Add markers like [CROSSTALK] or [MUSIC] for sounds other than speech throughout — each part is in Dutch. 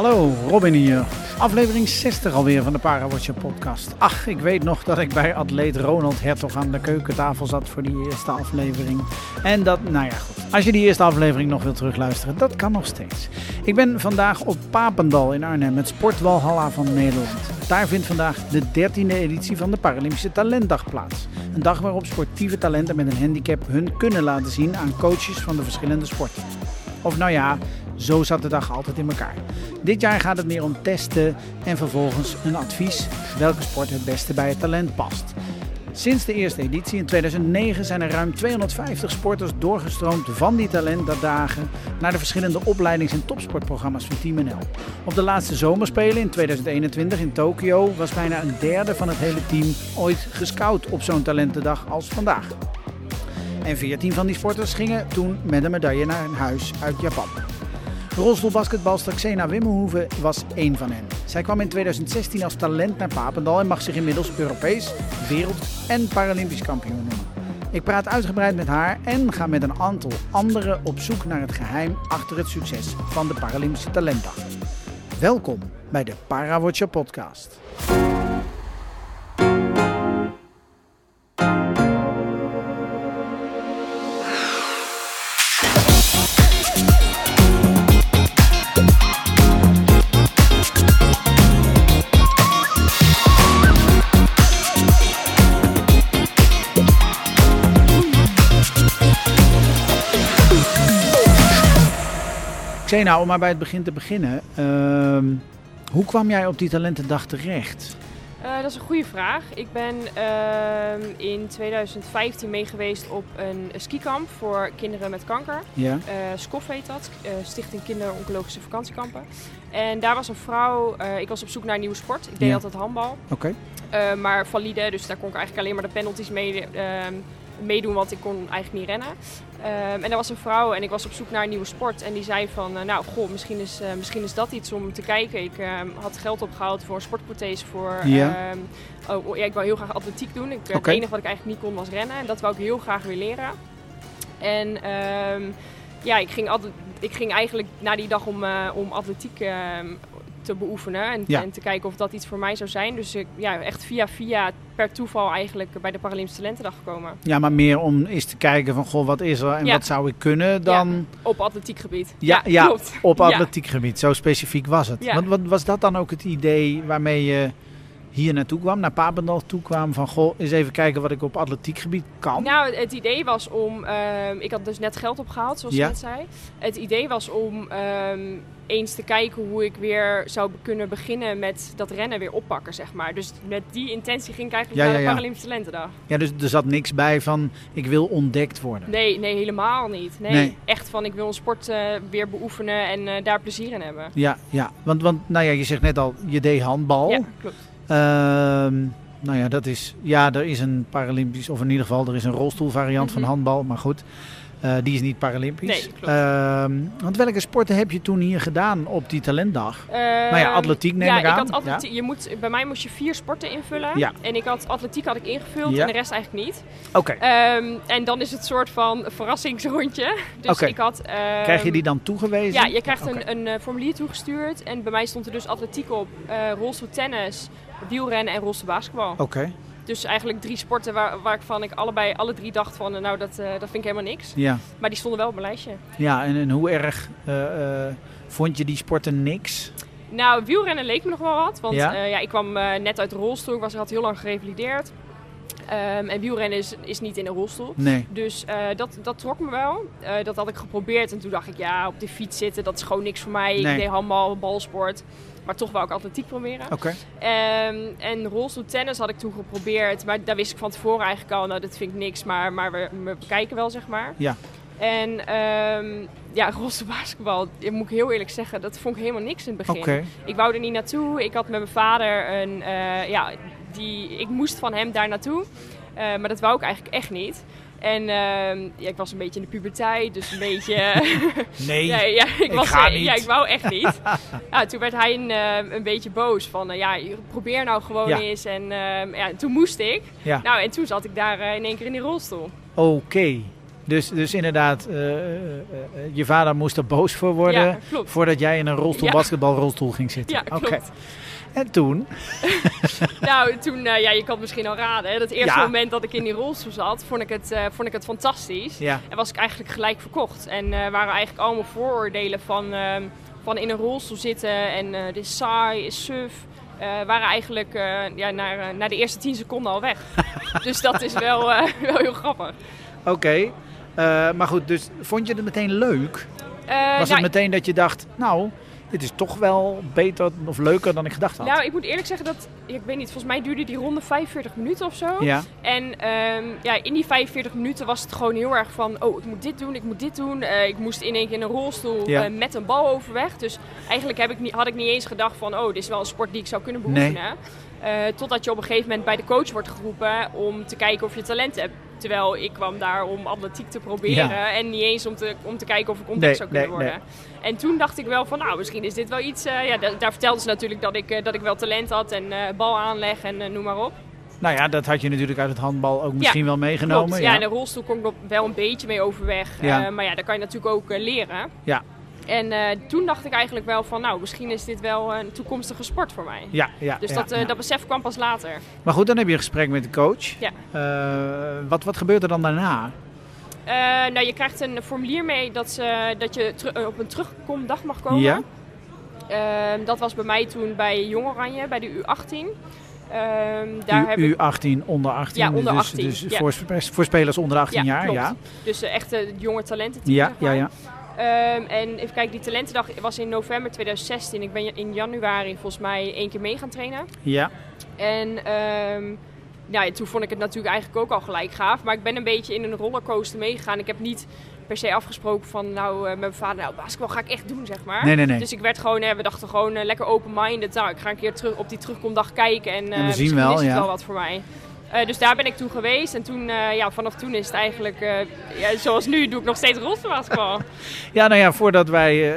Hallo, Robin hier. Aflevering 60 alweer van de Parawatcher podcast. Ach, ik weet nog dat ik bij atleet Ronald Hertog aan de keukentafel zat voor die eerste aflevering. En dat, nou ja goed. Als je die eerste aflevering nog wilt terugluisteren, dat kan nog steeds. Ik ben vandaag op Papendal in Arnhem, het sportwalhalla van Nederland. Daar vindt vandaag de 13e editie van de Paralympische Talentdag plaats. Een dag waarop sportieve talenten met een handicap hun kunnen laten zien aan coaches van de verschillende sporten. Of nou ja, zo zat de dag altijd in elkaar. Dit jaar gaat het meer om testen en vervolgens een advies welke sport het beste bij het talent past. Sinds de eerste editie in 2009 zijn er ruim 250 sporters doorgestroomd van die talentdagen naar de verschillende opleidings- en topsportprogramma's van Team NL. Op de laatste zomerspelen in 2021 in Tokio was bijna een derde van het hele team ooit gescout op zo'n talentendag als vandaag. En 14 van die sporters gingen toen met een medaille naar huis uit Japan. Rolstoelbasketbalster Xena Wimmelhoeven was één van hen. Zij kwam in 2016 als talent naar Papendal en mag zich inmiddels Europees, wereld- en Paralympisch kampioen noemen. Ik praat uitgebreid met haar en ga met een aantal anderen op zoek naar het geheim achter het succes van de Paralympische Talentdag. Welkom bij de Parawatcher podcast. Xena, om maar bij het begin te beginnen. Ehm, hoe kwam jij op die talentendag terecht? Uh, dat is een goede vraag. Ik ben uh, in 2015 meegeweest op een skikamp voor kinderen met kanker. Ja. Uh, SCOF heet dat, Stichting Kinderoncologische Vakantiekampen. En daar was een vrouw, ik was op zoek naar een nieuwe sport. Ik deed Ja. altijd handbal, Oké. maar valide, dus daar kon ik eigenlijk alleen maar de penalties mee, ehm, meedoen, want ik kon eigenlijk niet rennen. Ehm, en daar was een vrouw en ik was op zoek naar een nieuwe sport. En die zei van, eh, nou goh, misschien is, eh, misschien is dat iets om te kijken. Ik ehm, had geld opgehaald voor een sportprothese voor... Ja. ehm, oh, oh, ja, ik wou heel graag atletiek doen. Ik, Oké. Het enige wat ik eigenlijk niet kon was rennen. En dat wou ik heel graag weer leren. En ja, ik ging, altijd, ik ging eigenlijk na die dag om, eh, om atletiek te beoefenen. En, Ja. en te kijken of dat iets voor mij zou zijn. Dus ik, ja, echt via via per toeval eigenlijk bij de Paralympische Talentendag gekomen. Ja, maar meer om eens te kijken van, goh, wat is er en Ja. wat zou ik kunnen dan Op atletiekgebied. Ja, [LAUGHS] ja. klopt. op Ja. atletiekgebied. Zo specifiek was het. Ja. Want wat, was dat dan ook het idee waarmee je hier naartoe kwam, naar Papendal toe kwam van, goh, eens even kijken wat ik op atletiekgebied kan? Nou, het idee was om. ehm, ik had dus net geld opgehaald, zoals Ja. je net zei. Het idee was om ehm, eens te kijken hoe ik weer zou kunnen beginnen met dat rennen weer oppakken, zeg maar. Dus met die intentie ging ik eigenlijk Ja, naar ja, de ja. Paralympische Talentendag. Ja, dus er zat niks bij van, ik wil ontdekt worden. Nee, nee, helemaal niet. Nee, Nee. echt van ik wil een sport eh, weer beoefenen en eh, daar plezier in hebben. Ja, ja. Want, want nou ja, je zegt net al, je deed handbal. Ja, klopt. Ehm, nou ja, dat is, ja, er is een Paralympisch, of in ieder geval, er is een rolstoelvariant van Mhm. handbal, maar goed. Eh, die is niet Paralympisch. Nee. Ehm, want welke sporten heb je toen hier gedaan op die talentdag? nou ja, Ehm, atletiek neem ja, ik aan. had atletiek, je moet, bij mij moest je vier sporten invullen. Ja. En ik had atletiek had ik ingevuld en de rest eigenlijk niet. Oké, Ehm, en dan is het soort van verrassingsrondje. [LAUGHS] Dus ik had... krijg je die dan toegewezen? Ja, je krijgt een, een eh, formulier toegestuurd. En bij mij stond er dus atletiek op, eh rolstoeltennis, wielrennen en rolstoelbasketbal. Oké, Dus eigenlijk drie sporten waar, waarvan ik allebei alle drie dacht van... nou, dat, eh, dat vind ik helemaal niks. ja. Maar die stonden wel op mijn lijstje. Ja, en, en hoe erg eh, eh, vond je die sporten niks? Nou, wielrennen leek me nog wel wat. Want Ja? ja? ik kwam net uit de rolstoel. Ik was, had heel lang gerevalideerd. Ehm, en wielrennen is, is niet in een rolstoel. Nee. Dus dat, dat trok me wel. Dat had ik geprobeerd. En toen dacht ik, ja, op de fiets zitten, dat is gewoon niks voor mij. Nee. Ik deed handbal, balsport. Maar toch wou ik atletiek proberen. Oké. Ehm, en rolstoeltennis had ik toen geprobeerd. Maar daar wist ik van tevoren eigenlijk al, nou, dat vind ik niks. Maar, maar we, we kijken wel, zeg maar. Ja. En ehm ja, [LAUGHS] rolstoelbasketbal, ja, moet ik heel eerlijk zeggen, dat vond ik helemaal niks in het begin. Ik wou er niet naartoe. Ik had met mijn vader een, eh, ja, die, ik moest van hem daar naartoe. Eh, maar dat wou ik eigenlijk echt niet. En ehm, ja, ik was een beetje in de puberteit, dus een beetje... [LAUGHS] [LAUGHS] Nee. ja, ja, ik, was, ga niet. Ja, ik wou echt niet. [LAUGHS] toen werd hij een, eh, een beetje boos van, eh, ja, probeer nou gewoon Ja. eens. En ehm, ja, toen moest ik. Nou, en toen zat ik daar eh, in één keer in die rolstoel. Oké. Dus, dus inderdaad, eh, je vader moest er boos voor worden. Voordat jij in een rolstoel, basketbalrolstoel ging zitten. Ja, klopt. En toen? [LAUGHS] Nou, toen, eh, ja, je kan het misschien al raden. Hè, dat eerste Ja. moment dat ik in die rolstoel zat, vond ik het, eh, vond ik het fantastisch. Ja. En was ik eigenlijk gelijk verkocht. En eh, waren eigenlijk allemaal vooroordelen van, ehm, van in een rolstoel zitten en dit is saai, is suf. waren eigenlijk ja, naar, naar de eerste 10 seconden al weg. [LAUGHS] dus dat is wel, [LAUGHS] wel heel grappig. Oké. Maar goed, dus vond je het meteen leuk? Was nou, het meteen dat je dacht, nou, dit is toch wel beter of leuker dan ik gedacht had? nou, ik moet eerlijk zeggen dat, ik weet niet, volgens mij duurde die ronde 45 minuten of zo. ja. En ehm, ja, in die 45 minuten was het gewoon heel erg van... oh, ik moet dit doen, ik moet dit doen. Eh, ik moest in één keer in een rolstoel Ja. eh, met een bal overweg. Dus eigenlijk heb ik niet, had ik niet eens gedacht van... oh, dit is wel een sport die ik zou kunnen Nee. beoefenen. Eh, totdat je op een gegeven moment bij de coach wordt geroepen... om te kijken of je talent hebt. Terwijl ik kwam daar om atletiek te proberen... Ja. en niet eens om te, om te kijken of ik ontdekt Nee, zou kunnen nee, worden. En toen dacht ik wel van, nou, misschien is dit wel iets... eh, ja, da- daar vertelden ze natuurlijk dat ik, eh, dat ik wel talent had... en eh, bal aanleg en noem maar op. Nou ja, dat had je natuurlijk uit het handbal ook misschien wel meegenomen. Klopt. Ja, in een rolstoel kon ik nog wel een beetje mee overweg. Ja. Maar ja, daar kan je natuurlijk ook leren. Ja. En eh, toen dacht ik eigenlijk wel van, nou, misschien is dit wel een toekomstige sport voor mij. Ja, ja, Dus ja, dat, eh, ja. dat besef kwam pas later. Maar goed, dan heb je een gesprek met de coach. Ja. Eh, wat, wat gebeurt er dan daarna? Nou, je krijgt een formulier mee dat, ze, dat je op een terugkomdag mag komen. Ja. Ehm, dat was bij mij toen bij Jong Oranje, bij de U18. Ehm, daar heb U, ik U18, onder 18. Ja, onder dus, 18, Dus ja. voor, voor spelers onder 18 Ja, jaar, klopt. ja. dus eh, echt een jonge talententeam, Ja, zeg ja, ja. Ehm, en even kijken, die talentendag was in november 2016. Ik ben in januari volgens mij één keer mee gaan trainen. Ja, En ehm, ja, en toen vond ik het natuurlijk eigenlijk ook al gelijk gaaf. Maar ik ben een beetje in een rollercoaster meegegaan. Ik heb niet per se afgesproken van, nou, eh, met mijn vader, nou, basketbal ga ik echt doen, zeg maar. nee, nee, nee. Dus ik werd gewoon, eh, we dachten gewoon eh, lekker open-minded. Nou, ik ga een keer terug op die terugkomdag kijken en, eh, we zien misschien wel, is het ja. wel wat voor mij. Eh, dus daar ben ik toen geweest en toen, eh, ja, vanaf toen is het eigenlijk, eh, ja, zoals nu, doe ik nog steeds rolstoelbasketbal. [LAUGHS] Ja, nou ja, voordat wij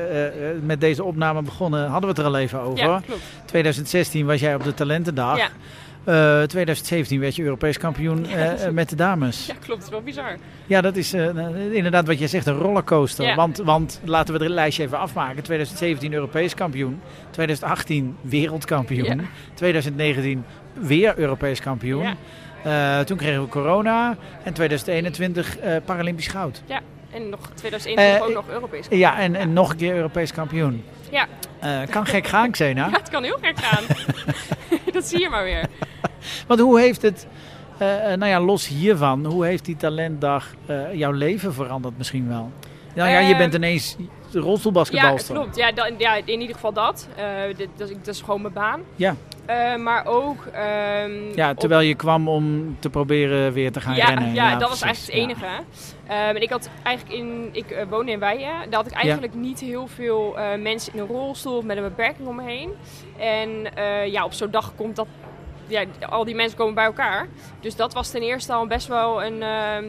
met deze opname begonnen, hadden we het er al even over. ja, klopt. 2016 was jij op de Talentendag. Ja. Eh, 2017 werd je Europees kampioen eh, eh, met de dames. Ja, klopt. Wel bizar. Ja, dat is eh, inderdaad wat jij zegt, een rollercoaster. Ja. Want, want laten we het lijstje even afmaken. 2017 Europees kampioen. 2018 wereldkampioen. Ja. 2019 weer Europees kampioen. Ja. Eh, toen kregen we corona. En 2021 eh, Paralympisch goud. En nog 2021 Eh, ook nog Europees. Ja, en, en nog een keer Europees kampioen. Ja. Eh, kan gek gaan, Xena. [LAUGHS] Ja, het kan heel gek gaan. [LAUGHS] dat zie je maar weer. Want hoe heeft het, eh, eh, nou ja, los hiervan, hoe heeft die talentdag jouw leven veranderd misschien wel? Nou ja, je Ehm, bent ineens Ja, rolstoelbasketbalster. klopt. Ja, da- ja, in ieder geval dat. Dit, dat, is, dat is gewoon mijn baan. Ja. Eh, maar ook... ehm, Ja, op- terwijl je kwam om te proberen weer te gaan ja, rennen. Ja, dat was eigenlijk het enige. Ehm, en ik had eigenlijk in... Ik eh, woonde in Weijen. Daar had ik eigenlijk niet heel veel eh, mensen in een rolstoel of met een beperking om me heen. En ja, op zo'n dag komt dat... Ja, al die mensen komen bij elkaar. Dus dat was ten eerste al best wel een... ehm,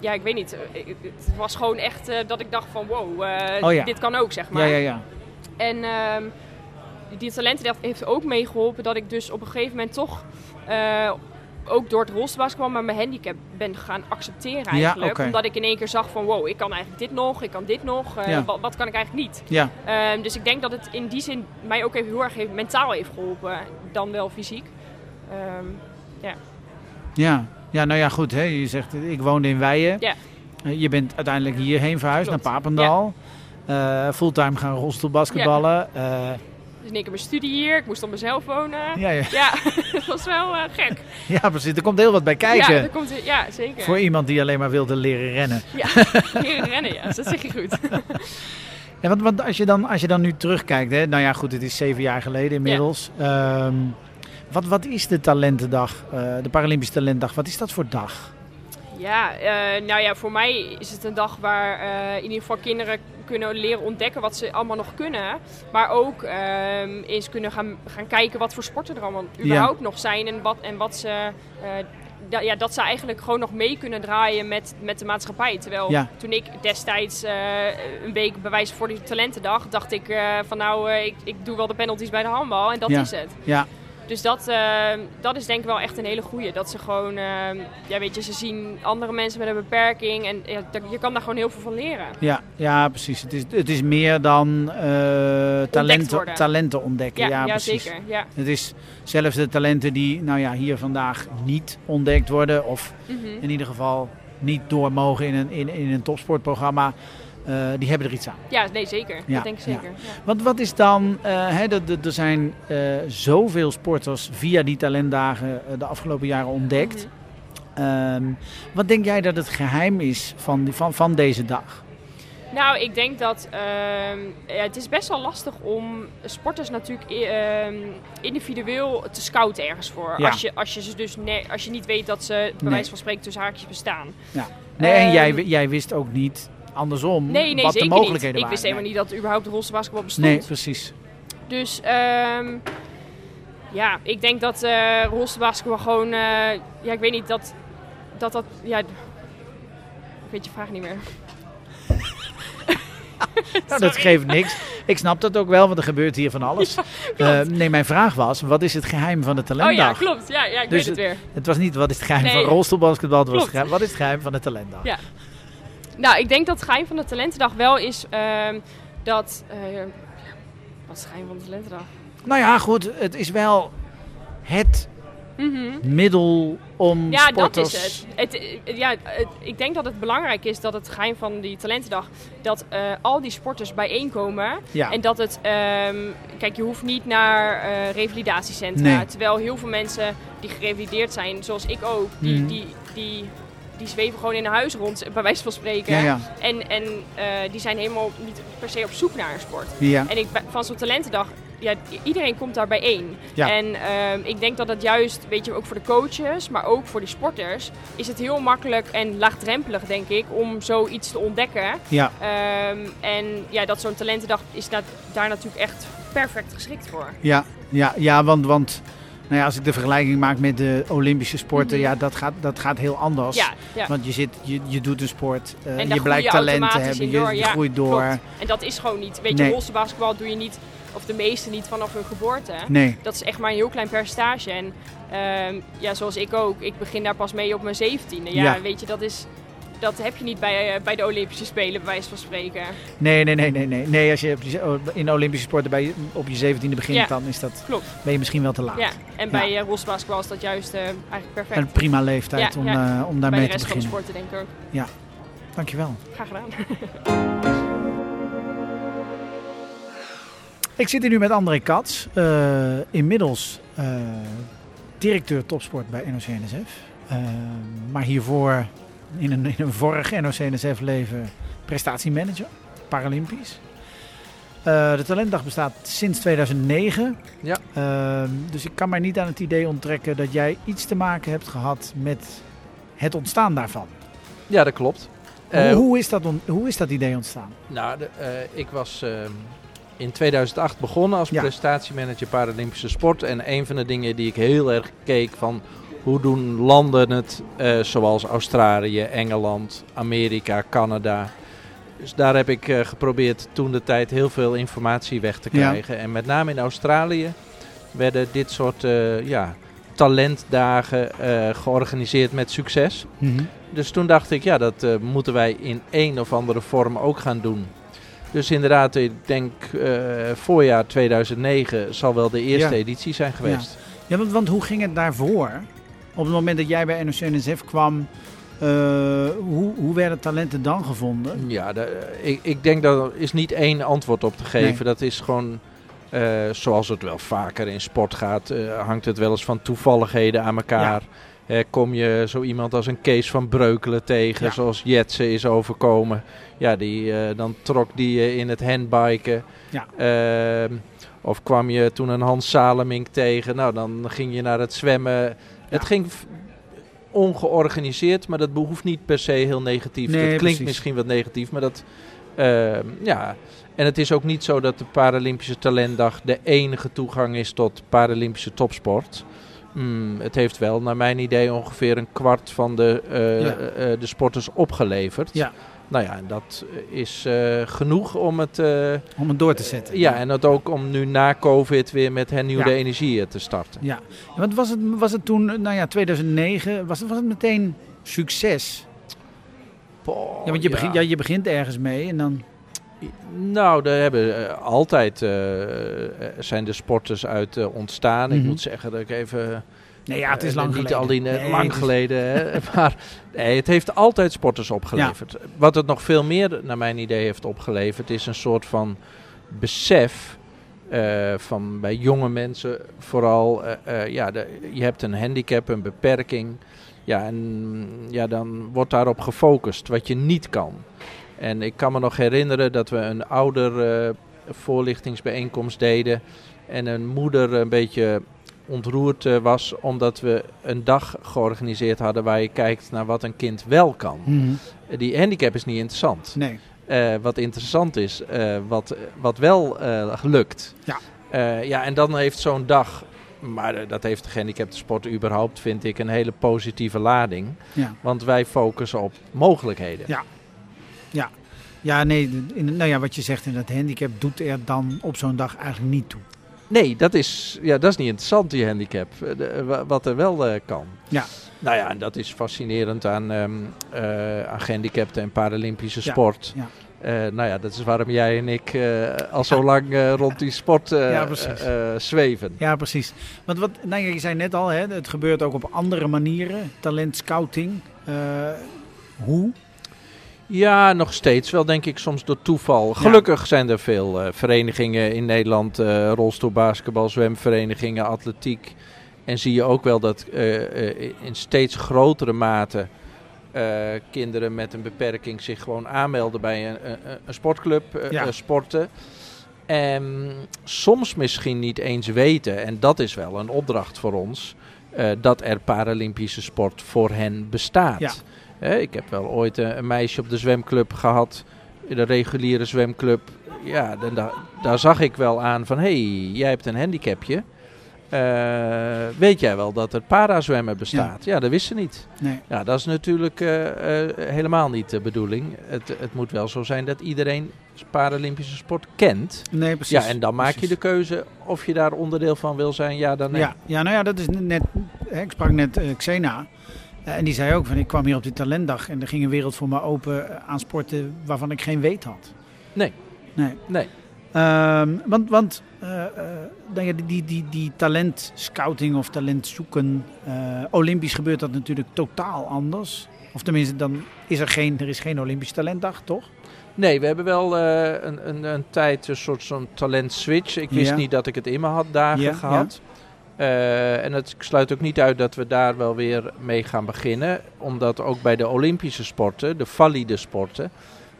ja, ik weet niet. Het was gewoon echt dat ik dacht van wow, Oh ja. dit kan ook, zeg maar. Ja, ja, ja. En die talentendag heeft ook meegeholpen dat ik dus op een gegeven moment toch eh, ook door het rolstoelbasketbal maar mijn handicap ben gaan accepteren eigenlijk. Omdat ik in één keer zag van wow, ik kan eigenlijk dit nog, ik kan dit nog. eh, Ja. wat, wat kan ik eigenlijk niet? Ja, Ehm, dus ik denk dat het in die zin mij ook even heel erg heeft, mentaal heeft geholpen, dan wel fysiek. Ehm, ja. ja, nou ja, goed. Hè. Je zegt, ik woonde in Weijen. Ja. Eh, Je bent uiteindelijk hierheen verhuisd Klopt. naar Papendal. Eh, fulltime gaan rolstoelbasketballen. Ja. Dus in één keer mijn studie hier, ik moest op mezelf wonen. ja, ja. Ja, [LAUGHS] dat was wel eh, gek. ja, precies. Er komt heel wat bij kijken. Ja, dat komt, ja, zeker. Voor iemand die alleen maar wilde leren rennen. Ja, [LAUGHS] leren rennen, ja. Dat zeg je goed. [LAUGHS] Ja, want, want als, je dan, als je dan nu terugkijkt, hè, nou ja, goed, het is zeven jaar geleden inmiddels. Ehm, wat, wat is de talentendag, eh, de Paralympische Talentdag, wat is dat voor dag? Ja, eh, nou ja, voor mij is het een dag waar eh, in ieder geval kinderen kunnen leren ontdekken wat ze allemaal nog kunnen. Maar ook ehm, eens kunnen gaan, gaan kijken wat voor sporten er allemaal überhaupt nog zijn. En wat, en wat ze, eh, da- ja, dat ze eigenlijk gewoon nog mee kunnen draaien met, met de maatschappij. Terwijl Ja. toen ik destijds een week bewijs voor die talentendag, dacht ik van nou, ik, ik doe wel de penalties bij de handbal en dat Ja. is het. Ja, Dus dat, eh, dat is denk ik wel echt een hele goeie. Dat ze gewoon, eh, ja weet je, ze zien andere mensen met een beperking en ja, je kan daar gewoon heel veel van leren. Ja, ja precies. Het is, het is meer dan eh, talenten, talenten ontdekken. Ja, Ja, ja, precies. zeker. Ja. Het is zelfs de talenten die nou ja, hier vandaag niet ontdekt worden. Of Mhm. in ieder geval niet door mogen in een, in, in een topsportprogramma. Eh, die hebben er iets aan. ja, nee zeker. Ja, dat denk ik ja. zeker. Ja. Want wat is dan, hè, er- zijn eh, zoveel sporters via die talentdagen de afgelopen jaren ontdekt. Mhm. Ehm, wat denk jij dat het geheim is van, die, van, van deze dag? Nou, ik denk dat ehm, ja, het is best wel lastig om sporters natuurlijk ehm, individueel te scouten ergens voor. Ja. Als, je, als, je ze dus als je niet weet dat ze bij Nee. wijze van spreken tussen haakjes bestaan. Nee, en jij, jij wist ook niet andersom Nee, nee, wat de mogelijkheden niet. Ik waren. wist helemaal niet dat überhaupt rolste basketbal bestond. Nee, precies. Dus ehm, ja, ik denk dat eh rolste basketbal gewoon, eh, ja, ik weet niet dat dat, dat ja, ik weet je vraag niet meer. [LAUGHS] Nou, dat geeft niks. Ik snap dat ook wel, want er gebeurt hier van alles. [LAUGHS] Eh, nee, mijn vraag was, wat is het geheim van de Oh talentdag? ja, klopt. Ja, ja ik Dus weet het weer. Het was niet wat is het geheim Nee. van rolstoelbasketbal, het was het geheim, wat is het geheim van de talentdag? Ja. Nou, ik denk dat het geheim van de talentendag wel is ehm, dat... eh, wat is het geheim van de talentendag? Nou ja, goed, het is wel het Mhm. middel om Ja, sporters... dat is het. het eh, ja, het- ik denk dat het belangrijk is dat het geheim van die talentendag... dat eh, al die sporters bijeenkomen. Ja. En dat het... ehm, kijk, je hoeft niet naar revalidatiecentra. Nee. Terwijl heel veel mensen die gerevalideerd zijn, zoals ik ook... die, Mhm. die, die, die zweven gewoon in een huis rond, bij wijze van spreken. Ja, ja, En, en eh, die zijn helemaal niet per se op zoek naar een sport. ja. En ik, van zo'n talentendag, ja, iedereen komt daar bijeen. En ehm, ik denk dat dat juist, weet je, ook voor de coaches, maar ook voor de sporters, is het heel makkelijk en laagdrempelig, denk ik, om zoiets te ontdekken. ja. Ehm, en ja, dat zo'n talentendag is na- daar natuurlijk echt perfect geschikt voor. Ja, ja, ja want, want nou ja, als ik de vergelijking maak met de Olympische sporten, Mhm. ja, dat gaat, dat gaat heel anders. Ja, ja. Want je, zit, je, je doet een sport, eh, En je blijkt je talent te hebben, je, door, je ja, groeit door. klopt. En dat is gewoon niet. Weet je, Nee. basketbal doe je niet, of de meeste niet vanaf hun geboorte. Nee, Dat is echt maar een heel klein percentage. En ehm, ja, zoals ik ook, ik begin daar pas mee op mijn zeventiende. Ja. weet je, dat is... Dat heb je niet bij, eh, bij de Olympische Spelen, bij wijze van spreken. nee, nee, nee, nee, nee. nee als je oh, in de Olympische sporten bij, op je zeventiende begint, Ja. dan is dat, Klopt. ben je misschien wel te laat. Ja, en bij uh, rolstoelbasketbal is dat juist eh, eigenlijk perfect. Een prima leeftijd Ja, om, ja. eh, om bij daarmee de te rest van de beginnen. sporten denk ik ook. Dankjewel. Graag gedaan. [LAUGHS] Ik zit hier nu met André Kats, eh, inmiddels eh, directeur topsport bij NOC-NSF. Eh, maar hiervoor in een, in een vorig NOC-NSF leven prestatiemanager, Paralympisch. Eh, de talentdag bestaat sinds 2009. Ja. Eh, dus ik kan mij niet aan het idee onttrekken dat jij iets te maken hebt gehad met het ontstaan daarvan. Ja, dat klopt. hoe, Eh, hoe, is dat hoe is dat idee ontstaan? Nou, de, eh, ik was ehm, in 2008 begonnen als Ja. prestatiemanager Paralympische Sport. En een van de dingen die ik heel erg keek van hoe doen landen het, eh, zoals Australië, Engeland, Amerika, Canada. Dus daar heb ik eh, geprobeerd toen de tijd heel veel informatie weg te Ja. krijgen. En met name in Australië werden dit soort eh, ja, talentdagen georganiseerd met succes. Dus toen dacht ik, ja, dat moeten wij in een of andere vorm ook gaan doen. Dus inderdaad, ik denk voorjaar 2009 zal wel de eerste Ja. editie zijn geweest. Ja, want, want hoe ging het daarvoor? Op het moment dat jij bij NOC-NSF kwam, eh, hoe, hoe werden talenten dan gevonden? Ja, de- ik, ik denk dat er is niet één antwoord op te geven. Nee. Dat is gewoon, eh, zoals het wel vaker in sport gaat, eh, hangt het wel eens van toevalligheden aan elkaar. Eh, kom je zo iemand als een Kees van Breukelen tegen, Ja. zoals Jetsen is overkomen. Ja, die, eh, dan trok die je in het handbiken. Ja. Ehm, of kwam je toen een Hans Salemink tegen, nou dan ging je naar het zwemmen. Het ging ongeorganiseerd, maar dat behoeft niet per se heel negatief. Nee, dat klinkt precies. misschien wat negatief, maar dat... ehm, ja, en het is ook niet zo dat de Paralympische Talentdag de enige toegang is tot Paralympische topsport. Hmm, het heeft wel, naar mijn idee, ongeveer een kwart van de, eh, Ja. eh, eh, de sporters opgeleverd. Ja. Nou ja, en dat is uh, genoeg om het... Uh, om het door te zetten. ja, en dat ook om nu na COVID weer met hernieuwde ja. energie te starten. Ja, want was het, was het toen, nou ja, 2009, was het, was het meteen succes? Boah, ja, want je, Begint, ja, je begint ergens mee en dan... Nou, daar hebben uh, altijd zijn de sporters uit ontstaan. Mm -hmm. Ik moet zeggen dat ik even Nee, ja, het is lang niet geleden. al die nee, lang is... geleden. Hè, [LAUGHS] maar nee, het heeft altijd sporters opgeleverd. Ja. Wat het nog veel meer, naar mijn idee, heeft opgeleverd, is een soort van besef. Uh, van bij jonge mensen vooral, uh, uh, ja, de, je hebt een handicap, een beperking. Ja, en ja, dan wordt daarop gefocust wat je niet kan. En ik kan me nog herinneren dat we een ouder voorlichtingsbijeenkomst deden. En een moeder een beetje ontroerd uh, was omdat we een dag georganiseerd hadden waar je kijkt naar wat een kind wel kan. Mhm. Mm -hmm. Die handicap is niet interessant. Nee. Uh, wat interessant is, uh, wat, wat wel lukt. Ja. ja, en dan heeft zo'n dag, maar dat heeft de gehandicapte sport überhaupt, vind ik, een hele positieve lading. Ja. Want wij focussen op mogelijkheden. Ja. Ja. Ja, nee, in, nou ja, wat je zegt in dat handicap doet er dan op zo'n dag eigenlijk niet toe. Nee, dat is, ja, dat is niet interessant, die handicap. De, wat er wel uh, kan. Ja. Nou ja, en dat is fascinerend aan, um, uh, aan gehandicapten en Paralympische sport. Ja. Uh, nou ja, dat is waarom jij en ik al zo lang rond die sport ja, zweven. Ja, precies. Want wat, nou ja, je zei net al, hè, het gebeurt ook op andere manieren. Talentscouting. hoe? Ja, nog steeds wel, denk ik, soms door toeval. Gelukkig ja. zijn er veel uh, verenigingen in Nederland, uh, rolstoelbasketbal, zwemverenigingen, atletiek. En zie je ook wel dat uh, in steeds grotere mate kinderen met een beperking zich gewoon aanmelden bij een, een, sportclub, ja. sporten. En soms misschien niet eens weten, en dat is wel een opdracht voor ons, dat er Paralympische sport voor hen bestaat. Ja. Ik heb wel ooit een, een, meisje op de zwemclub gehad, in de reguliere zwemclub. Ja, dan, daar, daar zag ik wel aan van, hé, hey, jij hebt een handicapje. Uh, weet jij wel dat er parazwemmen bestaat? Ja. ja, dat wist ze niet. Nee. Ja, dat is natuurlijk uh, uh, helemaal niet de bedoeling. Het, het moet wel zo zijn dat iedereen Paralympische sport kent. Nee, precies. Ja, en dan maak je de keuze of je daar onderdeel van wil zijn, ja dan nee. Ja, ja nou ja, dat is net, hè, ik sprak net Xena. Uh, en die zei ook van ik kwam hier op die talentdag en er ging een wereld voor me open aan sporten waarvan ik geen weet had. Nee. Nee. Nee. Um, want want uh, uh, die, die, die, die talentscouting of talentzoeken, Olympisch gebeurt dat natuurlijk totaal anders. Of tenminste, dan is er geen, er is geen Olympisch talentdag, toch? Nee, we hebben wel een, een, een tijd een soort zo'n talent switch. Ik wist Ja. niet dat ik het in me had dagen Ja, gehad. Eh, en het sluit ook niet uit dat we daar wel weer mee gaan beginnen. Omdat ook bij de Olympische sporten, de valide sporten.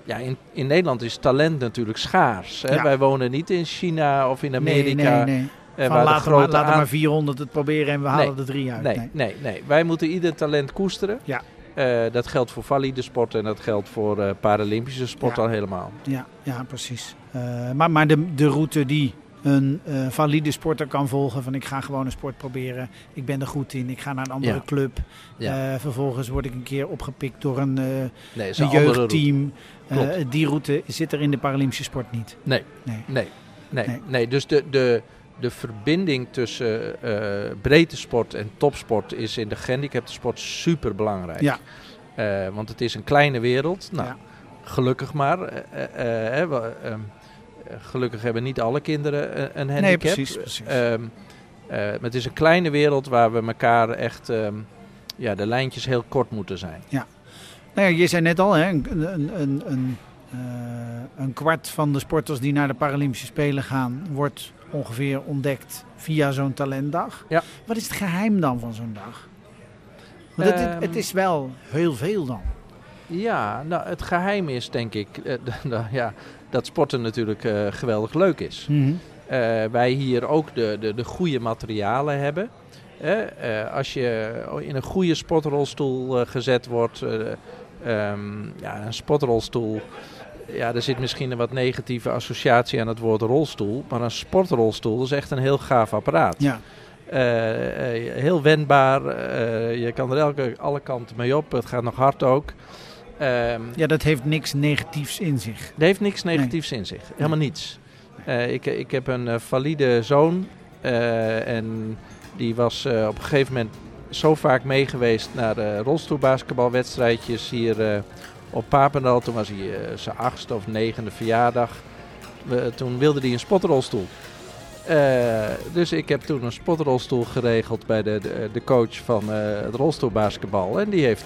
Ja, in, in Nederland is talent natuurlijk schaars. Hè? Ja. Wij wonen niet in China of in Amerika. Nee, nee, nee. eh, Van waar de laten, maar, laten maar 400 het proberen en we halen Nee. er drie uit. Nee, nee, nee. Wij moeten ieder talent koesteren. Ja. Eh, dat geldt voor valide sporten en dat geldt voor eh, Paralympische sport Ja. al helemaal. Ja, ja precies. Maar maar de, de route die een eh, valide sporter kan volgen, van ik ga gewoon een sport proberen, ik ben er goed in, ik ga naar een andere Ja. club. Ja. Eh, vervolgens word ik een keer opgepikt door een, eh, Nee, een route. jeugdteam. Die route zit er in de Paralympische sport niet. Nee. Nee. Nee, nee, Nee. nee. Dus de, de, de verbinding tussen breedte sport en topsport is in de gehandicapte sport super belangrijk. Ja. want het is een kleine wereld. Nou, Ja. gelukkig maar. Eh, eh, gelukkig hebben niet alle kinderen een handicap. Nee, precies. precies. Ehm, eh, maar het is een kleine wereld waar we elkaar echt ehm, ja, de lijntjes heel kort moeten zijn. Nou ja, je zei net al, hè, een, een, een, eh, een kwart van de sporters die naar de Paralympische Spelen gaan, wordt ongeveer ontdekt via zo'n talentdag. Ja. Wat is het geheim dan van zo'n dag? Want het, het- het Ehm, is wel heel veel dan. Ja, nou, het geheim is denk ik [LAUGHS] ja, dat sporten natuurlijk eh, geweldig leuk is. eh, wij hier ook de, de, de goede materialen hebben. Eh, als je in een goede sportrolstoel gezet wordt, eh, ehm, ja, een sportrolstoel, ja, er zit misschien een wat negatieve associatie aan het woord rolstoel, maar een sportrolstoel is echt een heel gaaf apparaat. Ja, heel wendbaar, je kan er elke, alle kanten mee op, het gaat nog hard ook. Ehm, Ja, dat heeft niks negatiefs in zich. dat heeft niks negatiefs in zich. Helemaal niets. Eh, ik, ik heb een eh, valide zoon. eh, en die was op een gegeven moment zo vaak meegeweest naar uh, rolstoelbasketbalwedstrijdjes hier op Papendal. Toen was hij zijn achtste of negende verjaardag. We- toen wilde hij een spotrolstoel. Dus ik heb toen een spotrolstoel geregeld bij de, de, de coach van het rolstoelbasketbal. En die heeft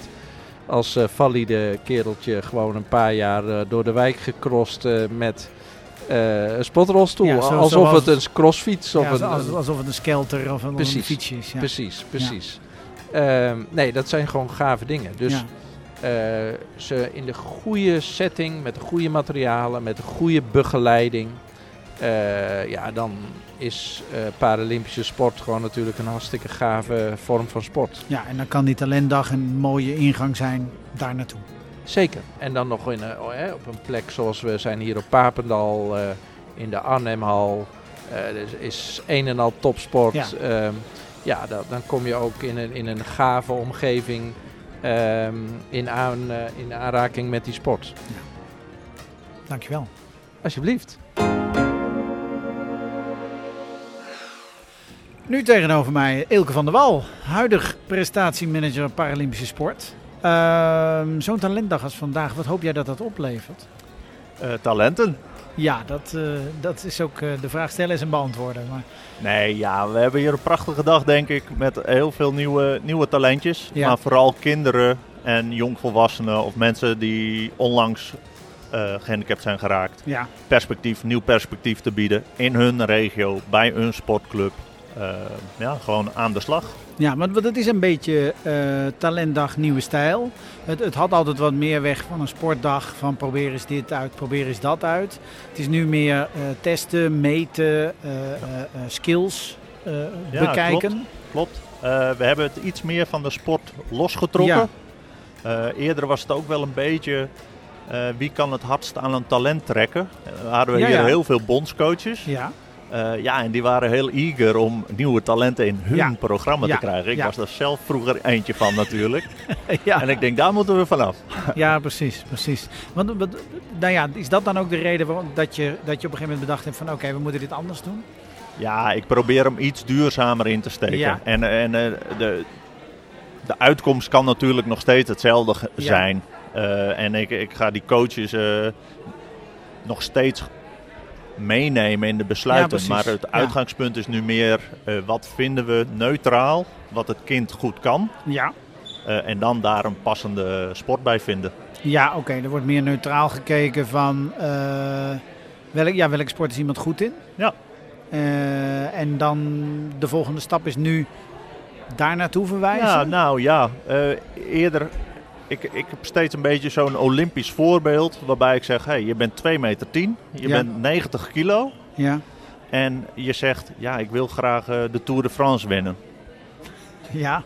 als eh, valide kereltje gewoon een paar jaar eh, door de wijk gecrossed eh, met een spotrolstoel. Ja, zo- alsof zoals- het een crossfiets of Ja, een, alsof, alsof het een skelter of een, fietsje is. Ja. Precies, precies. Ehm, nee, dat zijn gewoon gave dingen. Dus ze in de goede setting, met de goede materialen, met de goede begeleiding. ja, dan is eh, Paralympische sport gewoon natuurlijk een hartstikke gave vorm van sport. ja, en dan kan die talentdag een mooie ingang zijn daar naartoe. Zeker. En dan nog in, oh, hè, op een plek zoals we zijn hier op Papendal, eh, in de Arnhemhal. Dus is een en al topsport. Ja. Ja, ja dan, dan kom je ook in een, in een gave omgeving ehm, in, aan, in aanraking met die sport. Dankjewel. Alsjeblieft. Nu tegenover mij Ilke van der Wal, huidig prestatiemanager Paralympische Sport. Ehm, Zo'n talentdag als vandaag, wat hoop jij dat dat oplevert? Eh, talenten. Ja, dat, eh, dat is ook eh, de vraag stellen is een beantwoorden. Maar, Nee, ja, we hebben hier een prachtige dag, denk ik, met heel veel nieuwe, nieuwe talentjes. Ja. Maar vooral kinderen en jongvolwassenen of mensen die onlangs eh, gehandicapt zijn geraakt. ja, Perspectief, nieuw perspectief te bieden in hun regio, bij hun sportclub. Eh, ja, gewoon aan de slag. ja, maar het is een beetje eh, talentdag nieuwe stijl. Het, het had altijd wat meer weg van een sportdag, van probeer eens dit uit, probeer eens dat uit. Het is nu meer eh, testen, meten, skills Ja, bekijken. Klopt. Eh, we hebben het iets meer van de sport losgetrokken. Eh, eerder was het ook wel een beetje wie kan het hardst aan een talent trekken. Uh, hadden we Ja, hier ja. heel veel bondscoaches. Ja, Eh, ja, en die waren heel eager om nieuwe talenten in hun Ja. programma Ja. te krijgen. Ik Ja. was daar zelf vroeger eentje van natuurlijk. [LAUGHS] ja. En ik denk, daar moeten we vanaf. [LAUGHS] Ja, precies, precies. Want nou ja, is dat dan ook de reden waarom dat je, dat je op een gegeven moment bedacht hebt van oké, we moeten dit anders doen? Ja, ik probeer hem iets duurzamer in te steken. En, en eh, de, de uitkomst kan natuurlijk nog steeds hetzelfde zijn. Eh, en ik, ik ga die coaches nog steeds meenemen in de besluiten. maar het Ja. uitgangspunt is nu meer eh, wat vinden we neutraal, wat het kind goed kan. Ja. eh, en dan daar een passende sport bij vinden. Ja, oké, er wordt meer neutraal gekeken van eh, welk, ja, welke sport is iemand goed in? Ja. En dan de volgende stap is nu daar naartoe verwijzen? Ja, nou ja, eerder. Ik, ik heb steeds een beetje zo'n Olympisch voorbeeld. Waarbij ik zeg: hey, je bent 2 meter 10, je Ja. bent 90 kilo. ja. En je zegt: ja, ik wil graag eh, de Tour de France winnen. ja.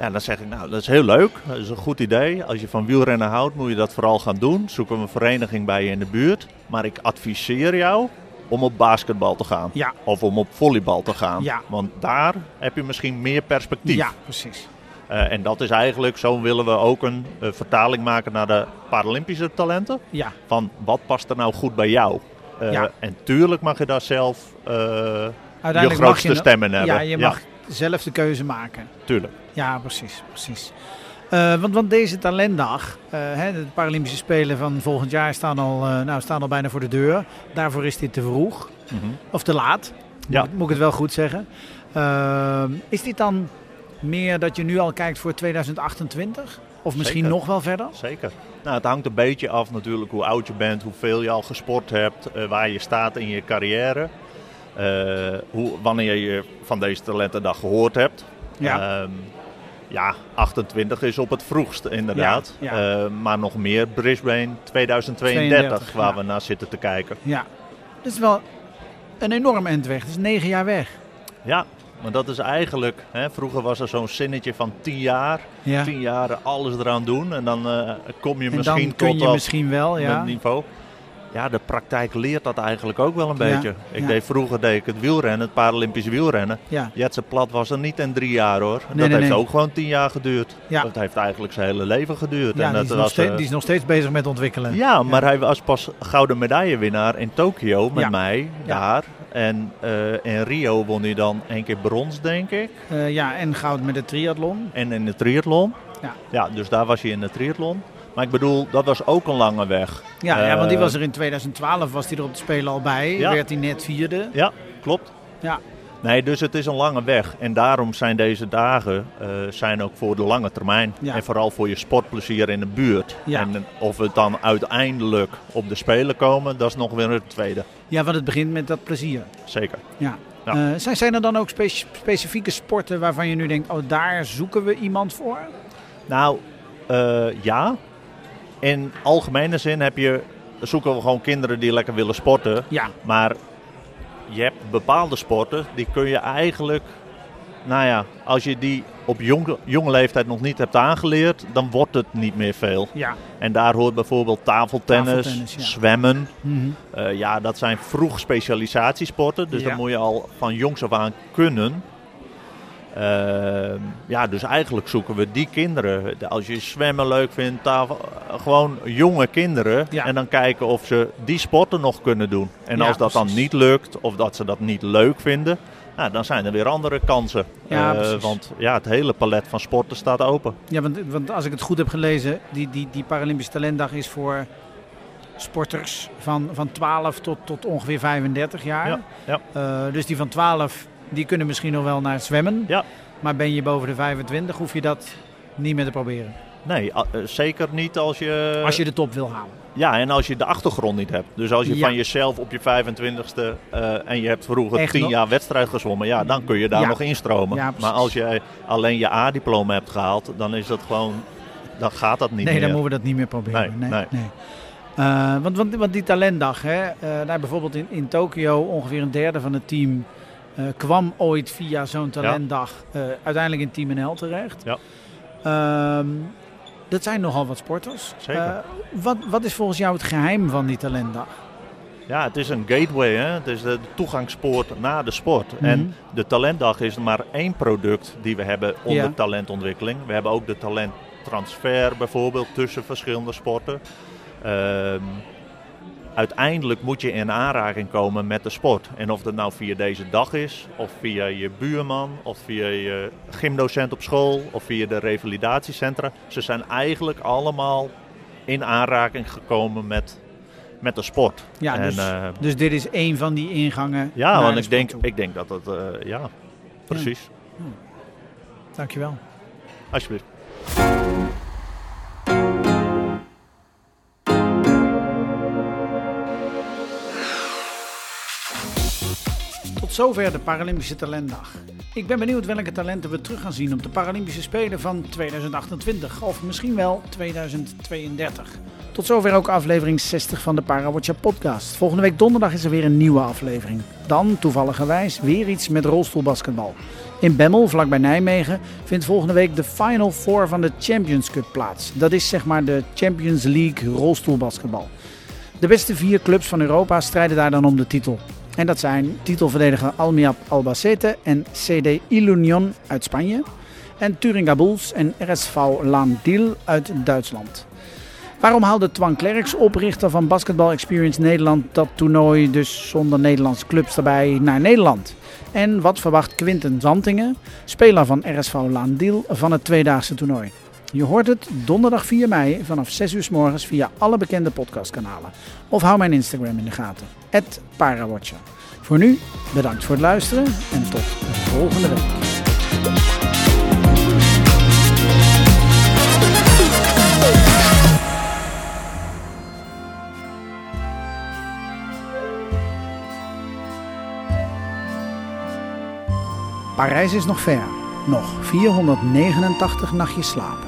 Ja, dan zeg ik: nou, dat is heel leuk. Dat is een goed idee. Als je van wielrennen houdt, moet je dat vooral gaan doen. Zoeken we een vereniging bij je in de buurt. Maar ik adviseer jou om op basketbal te gaan. Ja. Of om op volleybal te gaan. Ja. Want daar heb je misschien meer perspectief. Ja, precies. Eh, en dat is eigenlijk, zo willen we ook een eh, vertaling maken naar de Paralympische talenten. Ja, Van wat past er nou goed bij jou? Eh, Ja. En tuurlijk mag je daar zelf je grootste je, stem in hebben. Ja, je mag zelf de keuze maken. tuurlijk. Ja, precies, precies. Want, want deze talentdag, hè, de Paralympische Spelen van volgend jaar staan al, nou, staan al bijna voor de deur. Daarvoor is dit te vroeg Mhm. of te laat. Ja. Moet, moet ik het wel goed zeggen. Is dit dan meer dat je nu al kijkt voor 2028? Of misschien Zeker. nog wel verder? Zeker. Nou, het hangt een beetje af natuurlijk hoe oud je bent, hoeveel je al gesport hebt, eh, waar je staat in je carrière. Eh, hoe, wanneer je van deze talentendag gehoord hebt. Ja. Ehm, ja, 28 is op het vroegst inderdaad. Ja, ja. Eh, maar nog meer Brisbane 2032 32, waar ja. we naar zitten te kijken. Ja. Dat is wel een enorm endweg. Dat is negen jaar weg. Ja, maar dat is eigenlijk... Hè, vroeger was er zo'n zinnetje van 10 jaar. Ja. 10 jaar alles eraan doen. En dan eh, kom je En misschien dan kun tot je misschien wel, ja. niveau. Ja, de praktijk leert dat eigenlijk ook wel een Ja, beetje. Ik ja. deed vroeger deed ik het wielrennen, het Paralympisch wielrennen. Ja, Jetse Plat was er niet in drie jaar hoor. dat nee, heeft nee. ook gewoon tien jaar geduurd. Ja. Dat heeft eigenlijk zijn hele leven geduurd. ja en die, dat is nog was, steeds, eh, die is nog steeds bezig met ontwikkelen. ja, maar hij was pas gouden medaillewinnaar in Tokio met mij daar. En eh, in Rio won hij dan één keer brons, denk ik. Eh, ja, en goud met de triathlon. En in de triathlon. Ja. ja, dus daar was hij in de triathlon. Maar ik bedoel, dat was ook een lange weg. Ja, ja, want die Eh, was er in 2012 was hij er op de Spelen al bij. Ja. Werd hij net vierde. Ja, klopt. Ja. Nee, dus het is een lange weg. En daarom zijn deze dagen eh, zijn ook voor de lange termijn. Ja. En vooral voor je sportplezier in de buurt. Ja. En of we dan uiteindelijk op de Spelen komen, dat is nog weer het tweede. Ja, want het begint met dat plezier. Zeker. Ja. Ja. Eh, zijn, zijn er dan ook spe- specifieke sporten waarvan je nu denkt, oh daar zoeken we iemand voor? Nou, eh, ja. In algemene zin heb je, zoeken we gewoon kinderen die lekker willen sporten. Ja, Maar je hebt bepaalde sporten, die kun je eigenlijk, nou ja, als je die op jonge, jonge leeftijd nog niet hebt aangeleerd, dan wordt het niet meer veel. ja. En daar hoort bijvoorbeeld tafeltennis, Tafeltennis, ja. zwemmen. Mhm. Eh, ja, dat zijn vroeg specialisatiesporten, dus Ja. dat moet je al van jongs af aan kunnen. Ehm, ja, dus eigenlijk zoeken we die kinderen. De- Als je zwemmen leuk vindt, tafel, eh, gewoon jonge kinderen. Ja. En dan kijken of ze die sporten nog kunnen doen. En Ja, als dat dan niet lukt, of dat ze dat niet leuk vinden, nou, dan zijn er weer andere kansen. Ja, Eh, want ja, het hele palet van sporten staat open. Ja, want, want als ik het goed heb gelezen, die, die, die Paralympische Talentdag is voor sporters van, van 12 tot, tot ongeveer 35 jaar. Ja, ja. Eh, dus die van 12, die kunnen misschien nog wel naar zwemmen. Ja. Maar ben je boven de 25, hoef je dat niet meer te proberen. Nee, eh, zeker niet als je... Als je de top wil halen. Ja, en als je de achtergrond niet hebt. Dus als je Ja. van jezelf op je 25ste eh, en je hebt vroeger Echt 10 nog? jaar wedstrijd gezwommen, ja, dan kun je daar Ja. nog instromen. Ja, maar als je alleen je A-diploma hebt gehaald, dan is dat gewoon, dan gaat dat niet nee, meer. dan moeten we dat niet meer proberen. Nee, nee. Eh, want, want, want die talentdag, hè, daar bijvoorbeeld in, in Tokio ongeveer een derde van het team kwam ooit via zo'n talentdag eh, uiteindelijk in Team NL terecht. Ja. Ehm, dat zijn nogal wat sporters. Zeker. Eh, wat, wat is volgens jou het geheim van die talentdag? Ja, het is een gateway, hè? het is de toegangspoort naar de sport. Mhm. En de talentdag is maar één product die we hebben onder Ja. talentontwikkeling. We hebben ook de talenttransfer bijvoorbeeld tussen verschillende sporten. Ehm, uiteindelijk moet je in aanraking komen met de sport. En of dat nou via deze dag is, of via je buurman, of via je gymdocent op school, of via de revalidatiecentra. Ze zijn eigenlijk allemaal in aanraking gekomen met, met de sport. Ja, En, dus, eh, dus dit is één van die ingangen. ja, want de ik denk, toe. ik denk dat dat, eh, ja, precies. Dankjewel. Alsjeblieft. Zover de Paralympische Talentdag. Ik ben benieuwd welke talenten we terug gaan zien op de Paralympische Spelen van 2028 of misschien wel 2032. Tot zover ook aflevering 60 van de Parawatcher podcast. Volgende week donderdag is er weer een nieuwe aflevering. Dan, toevalligerwijs, weer iets met rolstoelbasketbal. In Bemmel, vlakbij Nijmegen, vindt volgende week de Final Four van de Champions Cup plaats. Dat is zeg maar de Champions League rolstoelbasketbal. De beste vier clubs van Europa strijden daar dan om de titel. En dat zijn titelverdediger Almiap Albacete en CD Ilunion uit Spanje. En Turinga Bulls en RSV Landil uit Duitsland. Waarom haalde Twan Klerks, oprichter van Basketball Experience Nederland, dat toernooi dus zonder Nederlandse clubs erbij naar Nederland? En wat verwacht Quinten Zantingen, speler van RSV Landil, van het tweedaagse toernooi? Je hoort het donderdag 4 mei vanaf 6 uur s morgens via alle bekende podcastkanalen. Of hou mijn Instagram in de gaten, @parawatcher. Voor nu, bedankt voor het luisteren en tot volgende week. Parijs is nog ver. Nog 489 nachtjes slapen.